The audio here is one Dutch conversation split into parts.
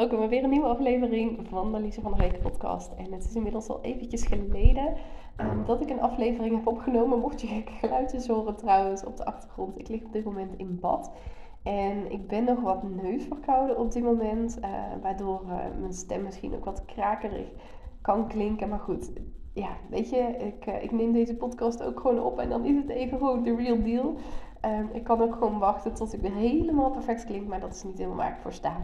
Welkom bij weer een nieuwe aflevering van de Lise van der Week podcast. En het is inmiddels al eventjes geleden um, dat ik een aflevering heb opgenomen. Mocht je geluidjes horen trouwens op de achtergrond. Ik lig op dit moment in bad. En ik ben nog wat neusverkouden op dit moment, uh, waardoor uh, mijn stem misschien ook wat krakerig kan klinken. Maar goed, ja, weet je, ik, uh, ik neem deze podcast ook gewoon op en dan is het even gewoon de real deal. Ehm, ik kan ook gewoon wachten tot ik weer helemaal perfect klink, maar dat is niet helemaal waar ik voor sta.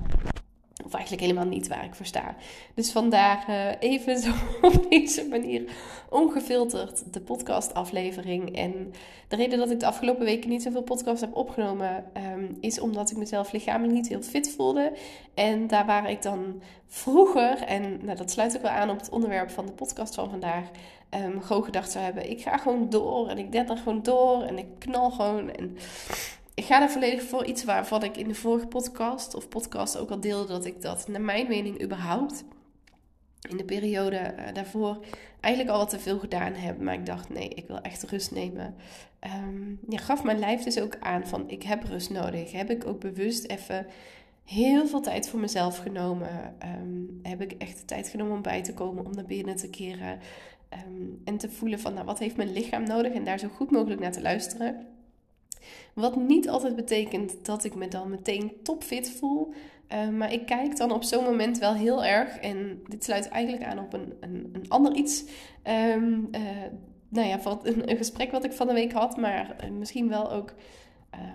Of eigenlijk helemaal niet waar ik voor sta. Dus vandaar uh, even zo op deze manier ongefilterd de podcastaflevering. En de reden dat ik de afgelopen weken niet zoveel podcast heb opgenomen, um, is omdat ik mezelf lichamelijk niet heel fit voelde. En daar waar ik dan vroeger, en nou, dat sluit ook wel aan op het onderwerp van de podcast van vandaag, um, gewoon gedacht zou hebben: ik ga gewoon door en ik denk er gewoon door en ik knal gewoon. En ik ga er volledig voor iets waarvan ik in de vorige podcast of podcast ook al deelde dat ik dat, naar mijn mening, überhaupt in de periode uh, daarvoor eigenlijk al wat te veel gedaan heb. Maar ik dacht, nee, ik wil echt rust nemen. Um, ja, gaf mijn lijf dus ook aan van, ik heb rust nodig. Heb ik ook bewust even heel veel tijd voor mezelf genomen. Um, heb ik echt de tijd genomen om bij te komen, om naar binnen te keren. Um, en te voelen van, nou, wat heeft mijn lichaam nodig? En daar zo goed mogelijk naar te luisteren. Wat niet altijd betekent dat ik me dan meteen topfit voel. Uh, maar ik kijk dan op zo'n moment wel heel erg. En dit sluit eigenlijk aan op een, een, een ander iets. Um, uh, nou ja, wat, een, een, gesprek wat ik van de week had. Maar uh, misschien wel ook.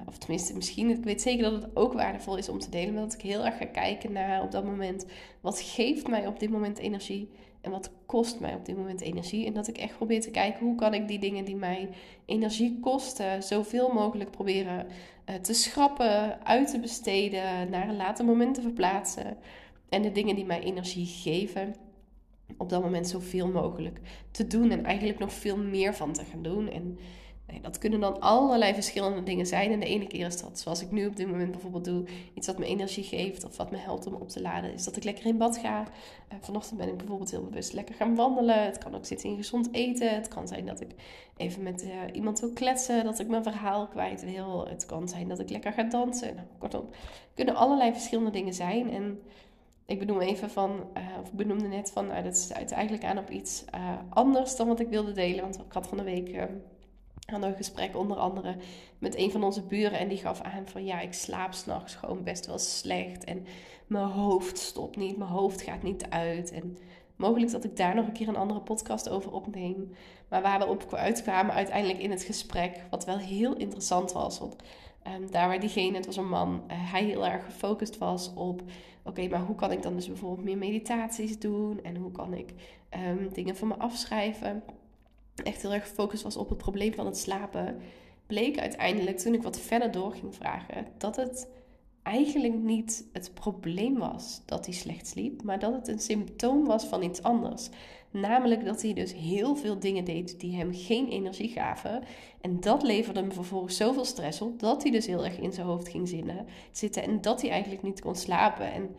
of tenminste, misschien. Ik weet zeker dat het ook waardevol is om te delen. Maar dat ik heel erg ga kijken naar op dat moment. Wat geeft mij op dit moment energie? En wat kost mij op dit moment energie? En dat ik echt probeer te kijken hoe kan ik die dingen die mij energie kosten, zoveel mogelijk proberen uh, te schrappen, uit te besteden, naar een later moment te verplaatsen. En de dingen die mij energie geven, op dat moment zoveel mogelijk te doen. En eigenlijk nog veel meer van te gaan doen. En Dat kunnen dan allerlei verschillende dingen zijn. En de ene keer is dat, zoals ik nu op dit moment bijvoorbeeld doe, iets wat me energie geeft of wat me helpt om op te laden, is dat ik lekker in bad ga. Uh, vanochtend ben ik bijvoorbeeld heel bewust lekker gaan wandelen. Het kan ook zitten in gezond eten. Het kan zijn dat ik even met uh, iemand wil kletsen, dat ik mijn verhaal kwijt wil. Het kan zijn dat ik lekker ga dansen. Nou, kortom, kunnen allerlei verschillende dingen zijn. En ik benoem even van, uh, of ik benoemde net van, nou, dat sluit eigenlijk aan op iets anders dan wat ik wilde delen. Want ik had van de week hadden een gesprek onder andere met een van onze buren. En die gaf aan van ja, ik slaap s'nachts gewoon best wel slecht. En mijn hoofd stopt niet, mijn hoofd gaat niet uit. En mogelijk dat ik daar nog een keer een andere podcast over opneem. Maar waar we op uitkwamen uiteindelijk in het gesprek, wat wel heel interessant was. Want um, daar waar diegene, het was een man, uh, hij heel erg gefocust was op... Oké, maar hoe kan ik dan dus bijvoorbeeld meer meditaties doen? En hoe kan ik um, dingen van me afschrijven? Echt heel erg gefocust was op het probleem van het slapen, bleek uiteindelijk toen ik wat verder door ging vragen dat het eigenlijk niet het probleem was dat hij slecht sliep, maar dat het een symptoom was van iets anders. Namelijk dat hij dus heel veel dingen deed die hem geen energie gaven. En dat leverde hem vervolgens zoveel stress op dat hij dus heel erg in zijn hoofd ging zitten en dat hij eigenlijk niet kon slapen. En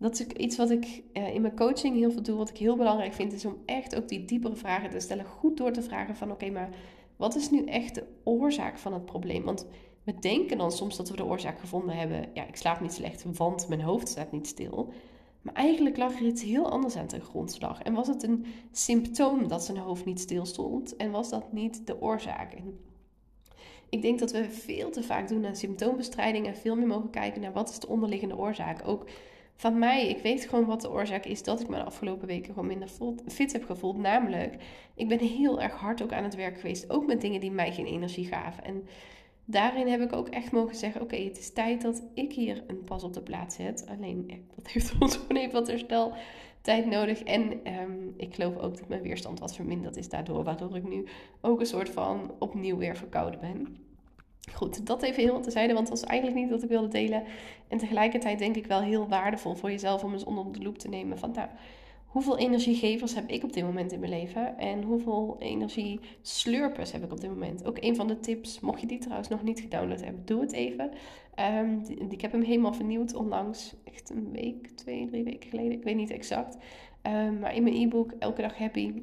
dat is iets wat ik uh, in mijn coaching heel veel doe. Wat ik heel belangrijk vind, is om echt ook die diepere vragen te stellen. Goed door te vragen van oké, maar wat is nu echt de oorzaak van het probleem? Want we denken dan soms dat we de oorzaak gevonden hebben. Ja, ik slaap niet slecht, want mijn hoofd staat niet stil. Maar eigenlijk lag er iets heel anders aan ten grondslag. En was het een symptoom dat zijn hoofd niet stil stond? En was dat niet de oorzaak? Ik denk dat we veel te vaak doen aan symptoombestrijding en veel meer mogen kijken naar wat is de onderliggende oorzaak. Ook van mij, ik weet gewoon wat de oorzaak is dat ik me de afgelopen weken gewoon minder fit heb gevoeld. Namelijk, ik ben heel erg hard ook aan het werk geweest, ook met dingen die mij geen energie gaven. En daarin heb ik ook echt mogen zeggen: Oké, het is tijd dat ik hier een pas op de plaats zet. Alleen, dat heeft ons gewoon even wat herstel tijd nodig. En ehm, ik geloof ook dat mijn weerstand wat verminderd is daardoor, waardoor ik nu ook een soort van opnieuw weer verkouden ben. Goed, dat even heel terzijde, want dat was eigenlijk niet wat ik wilde delen. En tegelijkertijd denk ik wel heel waardevol voor jezelf om eens onder de loep te nemen van, nou, hoeveel energiegevers heb ik op dit moment in mijn leven? En hoeveel energieslurpers heb ik op dit moment? Ook een van de tips, mocht je die trouwens nog niet gedownload hebben, doe het even. Um, ik heb hem helemaal vernieuwd onlangs, echt een week, twee, drie weken geleden, ik weet niet exact. Um, maar in mijn e-book Elke Dag Happy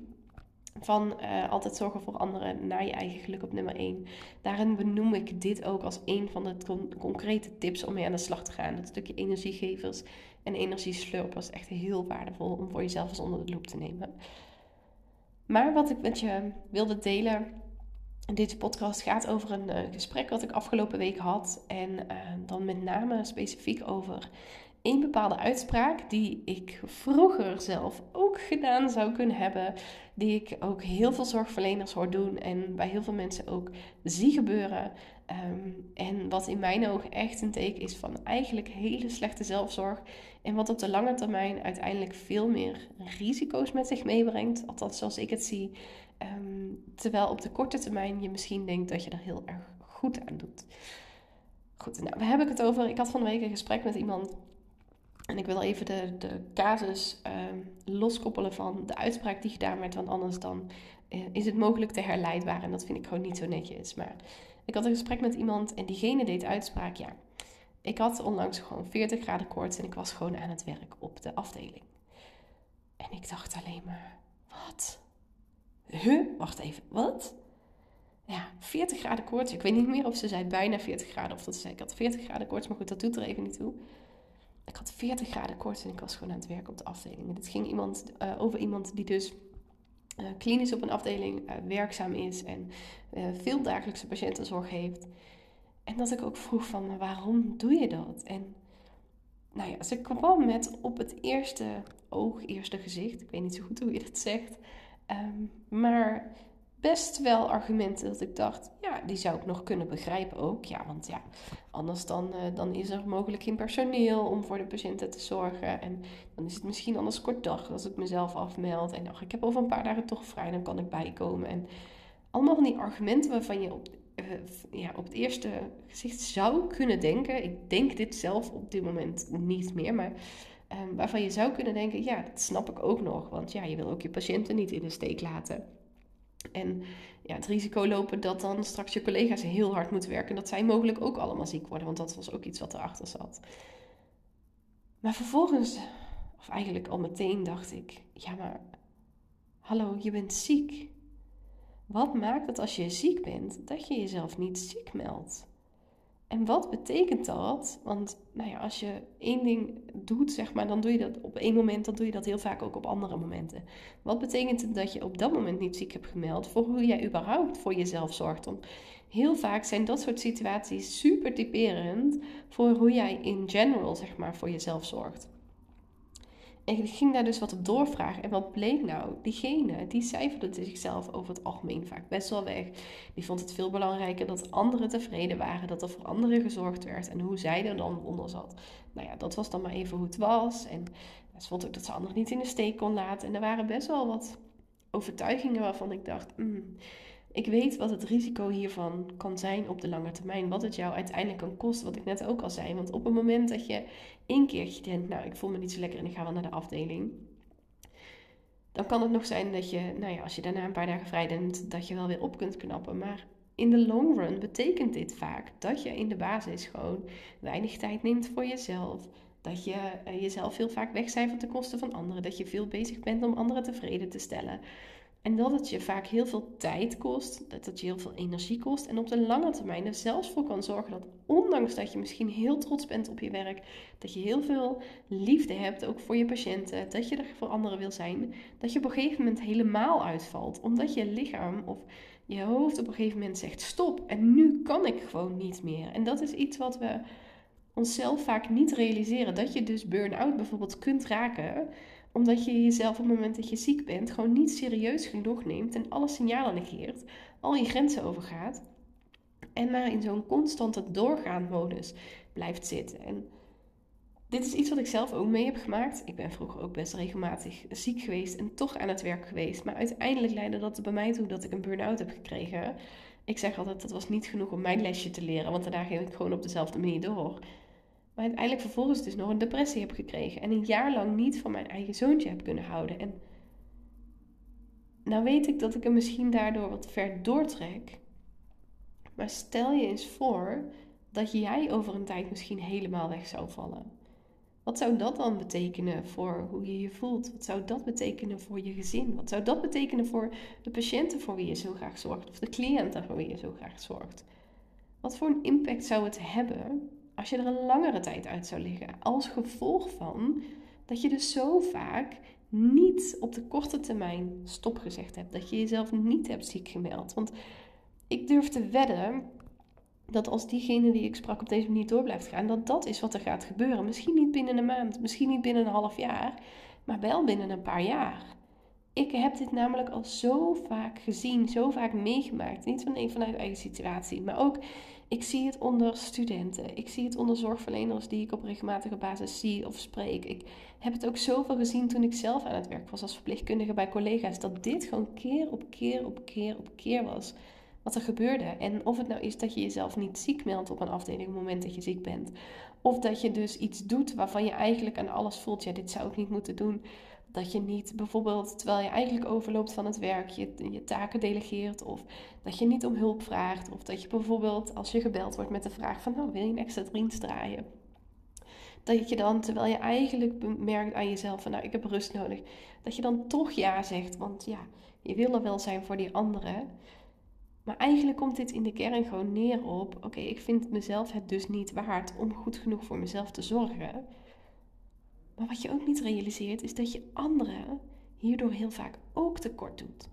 van uh, altijd zorgen voor anderen naar je eigen geluk op nummer 1. Daarin benoem ik dit ook als een van de concrete tips om mee aan de slag te gaan. Dat stukje energiegevers en energieslurpers echt heel waardevol om voor jezelf eens onder de loep te nemen. Maar wat ik met je wilde delen, deze podcast gaat over een uh, gesprek wat ik afgelopen week had. En uh, dan met name specifiek over een bepaalde uitspraak die ik vroeger zelf ook gedaan zou kunnen hebben. Die ik ook heel veel zorgverleners hoor doen en bij heel veel mensen ook zie gebeuren. Ehm, en wat in mijn ogen echt een teken is van eigenlijk hele slechte zelfzorg. En wat op de lange termijn uiteindelijk veel meer risico's met zich meebrengt. Althans, zoals ik het zie. Ehm, terwijl op de korte termijn je misschien denkt dat je er heel erg goed aan doet. Goed, nou, waar heb ik het over? Ik had van de week een gesprek met iemand en ik wil even de, de casus ehm, loskoppelen van de uitspraak die gedaan werd. Want anders dan uh, is het mogelijk te herleidbaar. En dat vind ik gewoon niet zo netjes. Maar ik had een gesprek met iemand en diegene deed uitspraak. Ja, ik had onlangs gewoon 40 graden koorts en ik was gewoon aan het werk op de afdeling. En ik dacht alleen maar, wat? Huh? Wacht even, wat? Ja, 40 graden koorts. Ik weet niet meer of ze zei bijna 40 graden of dat ze zei ik had 40 graden koorts. Maar goed, dat doet er even niet toe ik had 40 graden koorts en ik was gewoon aan het werk op de afdeling. En het ging iemand, uh, over iemand die dus uh, klinisch op een afdeling uh, werkzaam is en veel dagelijkse patiëntenzorg heeft. En dat ik ook vroeg van, waarom doe je dat? En nou ja, ze kwam met op het eerste oog, eerste gezicht, ik weet niet zo goed hoe je dat zegt, um, maar best wel argumenten dat ik dacht, ja, die zou ik nog kunnen begrijpen ook. Ja, want ja, anders dan, uh, dan is er mogelijk geen personeel om voor de patiënten te zorgen. En dan is het misschien anders kort dag als ik mezelf afmeld. En ach, ik heb over een paar dagen toch vrij, dan kan ik bijkomen. En allemaal van die argumenten waarvan je op, uh, ja, op het eerste gezicht zou kunnen denken. Ik denk dit zelf op dit moment niet meer, maar... Um, waarvan je zou kunnen denken, ja, dat snap ik ook nog. Want ja, je wil ook je patiënten niet in de steek laten. En ja, het risico lopen dat dan straks je collega's heel hard moeten werken. Dat zij mogelijk ook allemaal ziek worden. Want dat was ook iets wat erachter zat. Maar vervolgens, of eigenlijk al meteen, dacht ik: ja, maar hallo, je bent ziek. Wat maakt het als je ziek bent dat je jezelf niet ziek meldt? En wat betekent dat? Want nou ja, als je één ding doet, zeg maar, dan doe je dat op één moment, dan doe je dat heel vaak ook op andere momenten. Wat betekent het dat je op dat moment niet ziek hebt gemeld voor hoe jij überhaupt voor jezelf zorgt? Want heel vaak zijn dat soort situaties super typerend voor hoe jij in general, zeg maar, voor jezelf zorgt. En ik ging daar dus wat op doorvragen. En wat bleek nou? Diegene, die cijferde zichzelf over het algemeen vaak best wel weg. Die vond het veel belangrijker dat anderen tevreden waren, dat er voor anderen gezorgd werd en hoe zij er dan onder zat. Nou ja, dat was dan maar even hoe het was. En ze vond ook dat ze anderen niet in de steek kon laten. En er waren best wel wat overtuigingen waarvan ik dacht, mm, ik weet wat het risico hiervan kan zijn op de lange termijn. Wat het jou uiteindelijk kan kosten. Wat ik net ook al zei. Want op het moment dat je één keertje denkt, nou ik voel me niet zo lekker en ik ga wel naar de afdeling. Dan kan het nog zijn dat je, nou ja, als je daarna een paar dagen vrij bent, dat je wel weer op kunt knappen. Maar in de long run betekent dit vaak dat je in de basis gewoon weinig tijd neemt voor jezelf. Dat je uh, jezelf heel vaak wegcijfert ten koste van anderen. Dat je veel bezig bent om anderen tevreden te stellen. En dat het je vaak heel veel tijd kost, dat het je heel veel energie kost. En op de lange termijn er zelfs voor kan zorgen dat, ondanks dat je misschien heel trots bent op je werk, dat je heel veel liefde hebt, ook voor je patiënten, dat je er voor anderen wil zijn, dat je op een gegeven moment helemaal uitvalt. Omdat je lichaam of je hoofd op een gegeven moment zegt: stop, en nu kan ik gewoon niet meer. En dat is iets wat we onszelf vaak niet realiseren. Dat je dus burn-out bijvoorbeeld kunt raken omdat je jezelf op het moment dat je ziek bent gewoon niet serieus genoeg neemt en alle signalen negeert, al je grenzen overgaat en maar in zo'n constante doorgaan modus blijft zitten. En dit is iets wat ik zelf ook mee heb gemaakt. Ik ben vroeger ook best regelmatig ziek geweest en toch aan het werk geweest. Maar uiteindelijk leidde dat bij mij toe dat ik een burn-out heb gekregen. Ik zeg altijd, dat was niet genoeg om mijn lesje te leren, want daarna ging ik gewoon op dezelfde manier door. Maar uiteindelijk vervolgens dus nog een depressie heb gekregen. En een jaar lang niet van mijn eigen zoontje heb kunnen houden. En nou weet ik dat ik hem misschien daardoor wat ver doortrek. Maar stel je eens voor dat jij over een tijd misschien helemaal weg zou vallen. Wat zou dat dan betekenen voor hoe je je voelt? Wat zou dat betekenen voor je gezin? Wat zou dat betekenen voor de patiënten voor wie je zo graag zorgt? Of de cliënten voor wie je zo graag zorgt? Wat voor een impact zou het hebben als je er een langere tijd uit zou liggen. Als gevolg van dat je dus zo vaak niet op de korte termijn stop gezegd hebt. Dat je jezelf niet hebt ziek gemeld. Want ik durf te wedden dat als diegene die ik sprak op deze manier door blijft gaan, dat dat is wat er gaat gebeuren. Misschien niet binnen een maand, misschien niet binnen een half jaar, maar wel binnen een paar jaar. Ik heb dit namelijk al zo vaak gezien, zo vaak meegemaakt. Niet alleen vanuit eigen situatie, maar ook ik zie het onder studenten. Ik zie het onder zorgverleners die ik op regelmatige basis zie of spreek. Ik heb het ook zoveel gezien toen ik zelf aan het werk was als verpleegkundige bij collega's. Dat dit gewoon keer op keer op keer op keer was wat er gebeurde. En of het nou is dat je jezelf niet ziek meldt op een afdeling op het moment dat je ziek bent. Of dat je dus iets doet waarvan je eigenlijk aan alles voelt, ja, dit zou ik niet moeten doen. Dat je niet bijvoorbeeld, terwijl je eigenlijk overloopt van het werk, je, je taken delegeert. Of dat je niet om hulp vraagt. Of dat je bijvoorbeeld, als je gebeld wordt met de vraag van, nou, wil je een extra dienst draaien? Dat je dan, terwijl je eigenlijk merkt aan jezelf van, nou, ik heb rust nodig. Dat je dan toch ja zegt, want ja, je wil er wel zijn voor die anderen. Maar eigenlijk komt dit in de kern gewoon neer op: oké, ik vind mezelf het dus niet waard om goed genoeg voor mezelf te zorgen. Maar wat je ook niet realiseert, is dat je anderen hierdoor heel vaak ook tekort doet.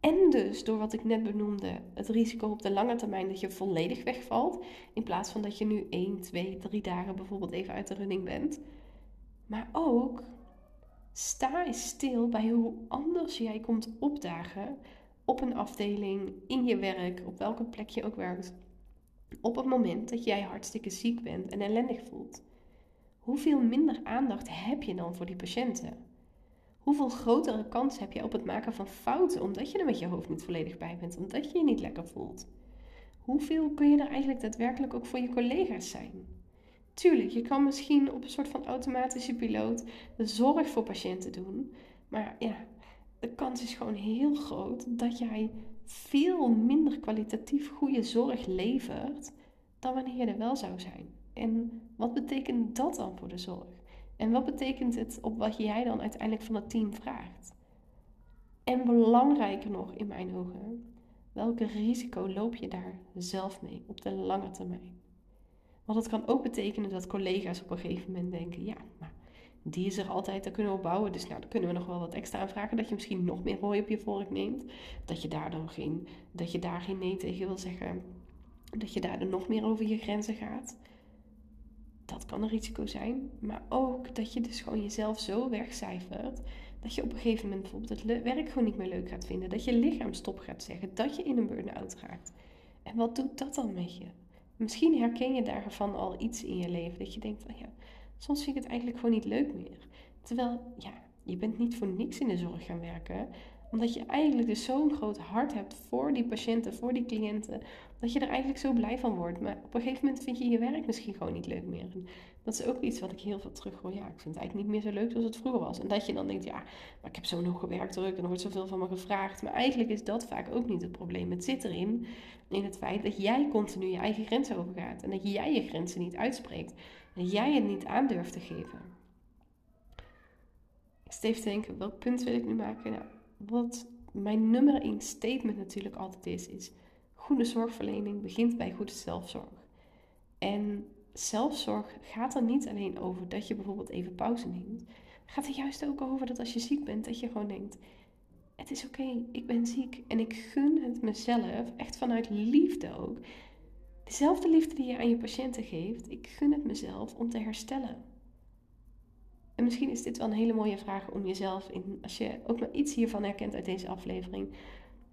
En dus door wat ik net benoemde, het risico op de lange termijn dat je volledig wegvalt. In plaats van dat je nu 1, 2, 3 dagen bijvoorbeeld even uit de running bent. Maar ook sta eens stil bij hoe anders jij komt opdagen op een afdeling, in je werk, op welke plek je ook werkt. Op het moment dat jij hartstikke ziek bent en ellendig voelt hoeveel minder aandacht heb je dan voor die patiënten? Hoeveel grotere kans heb je op het maken van fouten omdat je er met je hoofd niet volledig bij bent, omdat je je niet lekker voelt? Hoeveel kun je er eigenlijk daadwerkelijk ook voor je collega's zijn? Tuurlijk, je kan misschien op een soort van automatische piloot de zorg voor patiënten doen, maar ja, de kans is gewoon heel groot dat jij veel minder kwalitatief goede zorg levert dan wanneer je er wel zou zijn. En wat betekent dat dan voor de zorg? En wat betekent het op wat jij dan uiteindelijk van het team vraagt? En belangrijker nog in mijn ogen, welke risico loop je daar zelf mee op de lange termijn? Want het kan ook betekenen dat collega's op een gegeven moment denken: ja, maar die is er altijd, daar kunnen we op bouwen. Dus nou, dan kunnen we nog wel wat extra aanvragen. Dat je misschien nog meer hooi op je vork neemt. Dat je daar dan geen, dat je daar geen nee tegen wil zeggen. Dat je daar dan nog meer over je grenzen gaat dat kan een risico zijn. Maar ook dat je dus gewoon jezelf zo wegcijfert. Dat je op een gegeven moment bijvoorbeeld het werk gewoon niet meer leuk gaat vinden. Dat je lichaam stop gaat zeggen. Dat je in een burn-out raakt. En wat doet dat dan met je? Misschien herken je daarvan al iets in je leven. Dat je denkt van ja, soms vind ik het eigenlijk gewoon niet leuk meer. Terwijl ja, je bent niet voor niks in de zorg gaan werken omdat je eigenlijk dus zo'n groot hart hebt voor die patiënten, voor die cliënten. Dat je er eigenlijk zo blij van wordt. Maar op een gegeven moment vind je je werk misschien gewoon niet leuk meer. En dat is ook iets wat ik heel veel terug hoor. Ja, ik vind het eigenlijk niet meer zo leuk zoals het vroeger was. En dat je dan denkt, ja, maar ik heb zo nog gewerkt druk en er wordt zoveel van me gevraagd. Maar eigenlijk is dat vaak ook niet het probleem. Het zit erin, in het feit dat jij continu je eigen grenzen overgaat. En dat jij je grenzen niet uitspreekt. En jij het niet aan durft te geven. Ik even te denken, welk punt wil ik nu maken? Nou, wat mijn nummer één statement natuurlijk altijd is, is goede zorgverlening begint bij goede zelfzorg. En zelfzorg gaat er niet alleen over dat je bijvoorbeeld even pauze neemt. Gaat er juist ook over dat als je ziek bent, dat je gewoon denkt: het is oké, ik ben ziek en ik gun het mezelf, echt vanuit liefde ook. Dezelfde liefde die je aan je patiënten geeft, ik gun het mezelf om te herstellen. En misschien is dit wel een hele mooie vraag om jezelf, in, als je ook maar iets hiervan herkent uit deze aflevering,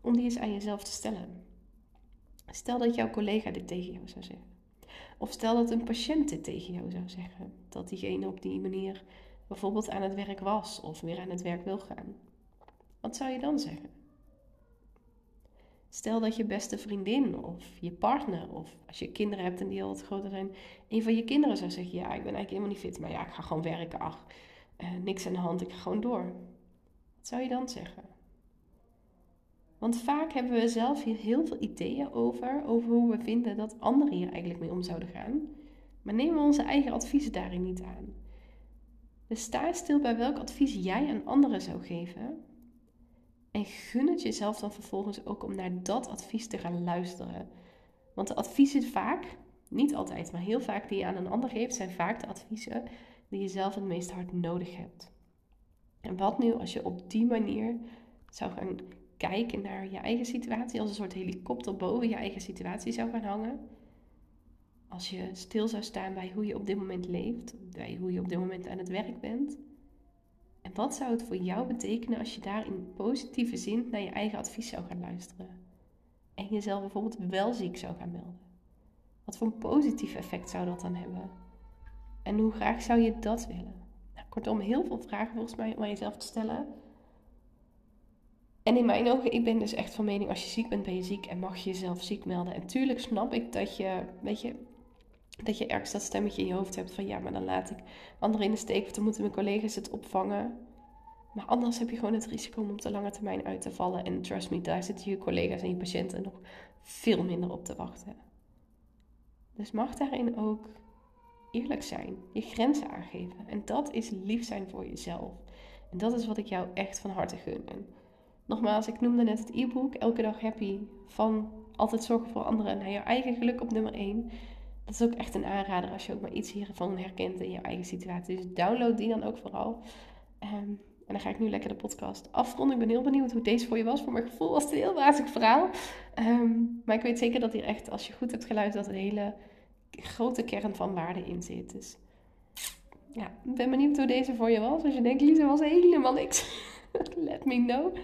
om die eens aan jezelf te stellen. Stel dat jouw collega dit tegen jou zou zeggen. Of stel dat een patiënt dit tegen jou zou zeggen. Dat diegene op die manier bijvoorbeeld aan het werk was of weer aan het werk wil gaan. Wat zou je dan zeggen? Stel dat je beste vriendin of je partner of als je kinderen hebt en die al wat groter zijn, een van je kinderen zou zeggen: Ja, ik ben eigenlijk helemaal niet fit, maar ja, ik ga gewoon werken. Ach, uh, niks aan de hand, ik ga gewoon door. Wat zou je dan zeggen? Want vaak hebben we zelf hier heel veel ideeën over, over hoe we vinden dat anderen hier eigenlijk mee om zouden gaan. Maar nemen we onze eigen adviezen daarin niet aan. Dus sta stil bij welk advies jij aan anderen zou geven. En gun het jezelf dan vervolgens ook om naar dat advies te gaan luisteren. Want de adviezen vaak, niet altijd, maar heel vaak die je aan een ander geeft, zijn vaak de adviezen die je zelf het meest hard nodig hebt. En wat nu als je op die manier zou gaan kijken naar je eigen situatie, als een soort helikopter boven je eigen situatie zou gaan hangen. Als je stil zou staan bij hoe je op dit moment leeft, bij hoe je op dit moment aan het werk bent. En wat zou het voor jou betekenen als je daar in positieve zin naar je eigen advies zou gaan luisteren? En jezelf bijvoorbeeld wel ziek zou gaan melden? Wat voor een positief effect zou dat dan hebben? En hoe graag zou je dat willen? Nou, kortom, heel veel vragen volgens mij om aan jezelf te stellen. En in mijn ogen, ik ben dus echt van mening, als je ziek bent, ben je ziek en mag je jezelf ziek melden. En tuurlijk snap ik dat je, weet je, dat je ergens dat stemmetje in je hoofd hebt van ja, maar dan laat ik anderen in de steek of dan moeten mijn collega's het opvangen. Maar anders heb je gewoon het risico om op de lange termijn uit te vallen. En trust me, daar zitten je collega's en je patiënten nog veel minder op te wachten. Dus mag daarin ook eerlijk zijn, je grenzen aangeven. En dat is lief zijn voor jezelf. En dat is wat ik jou echt van harte gun. Nogmaals, ik noemde net het e-book Elke dag happy van altijd zorgen voor anderen naar jouw eigen geluk op nummer 1. Dat is ook echt een aanrader als je ook maar iets hiervan herkent in je eigen situatie. Dus download die dan ook vooral. Ehm, en dan ga ik nu lekker de podcast afronden. Ik ben heel benieuwd hoe deze voor je was. Voor mijn gevoel was het een heel wazig verhaal. Ehm, maar ik weet zeker dat hier echt, als je goed hebt geluisterd, dat een hele grote kern van waarde in zit. Dus ja, ik ben benieuwd hoe deze voor je was. Als je denkt, Lisa was helemaal niks. Let me know.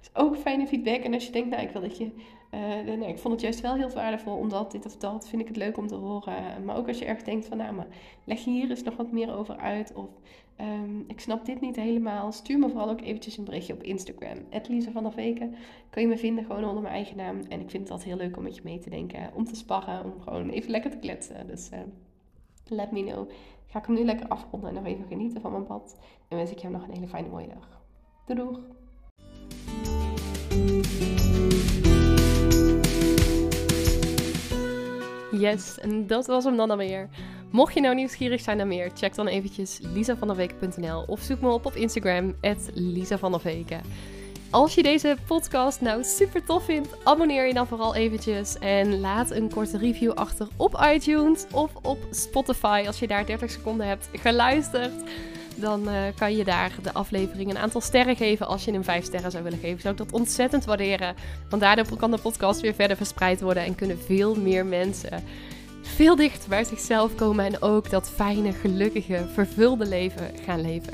is ook fijne feedback. En als je denkt, nou, ik wil dat je uh, nee, ik vond het juist wel heel waardevol, omdat dit of dat vind ik het leuk om te horen. Maar ook als je ergens denkt van, nou, maar leg hier eens nog wat meer over uit. Of um, ik snap dit niet helemaal. Stuur me vooral ook eventjes een berichtje op Instagram. Lisa van der Veken. Kun je me vinden gewoon onder mijn eigen naam. En ik vind het altijd heel leuk om met je mee te denken. Om te sparren, om gewoon even lekker te kletsen. Dus uh, let me know. Ga ik hem nu lekker afronden en nog even genieten van mijn bad. En wens ik jou nog een hele fijne mooie dag. Doeg! Yes, en dat was hem dan alweer. Mocht je nou nieuwsgierig zijn naar meer, check dan eventjes lisavanderweken.nl of zoek me op op Instagram, @lisavanderweken. Als je deze podcast nou super tof vindt, abonneer je dan vooral eventjes en laat een korte review achter op iTunes of op Spotify als je daar 30 seconden hebt geluisterd dan uh, kan je daar de aflevering een aantal sterren geven. Als je hem vijf sterren zou willen geven, zou ik dat ontzettend waarderen. Want daardoor kan de podcast weer verder verspreid worden en kunnen veel meer mensen veel dichter bij zichzelf komen en ook dat fijne, gelukkige, vervulde leven gaan leven.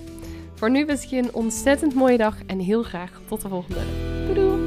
Voor nu wens ik je een ontzettend mooie dag en heel graag tot de volgende. Doei doei!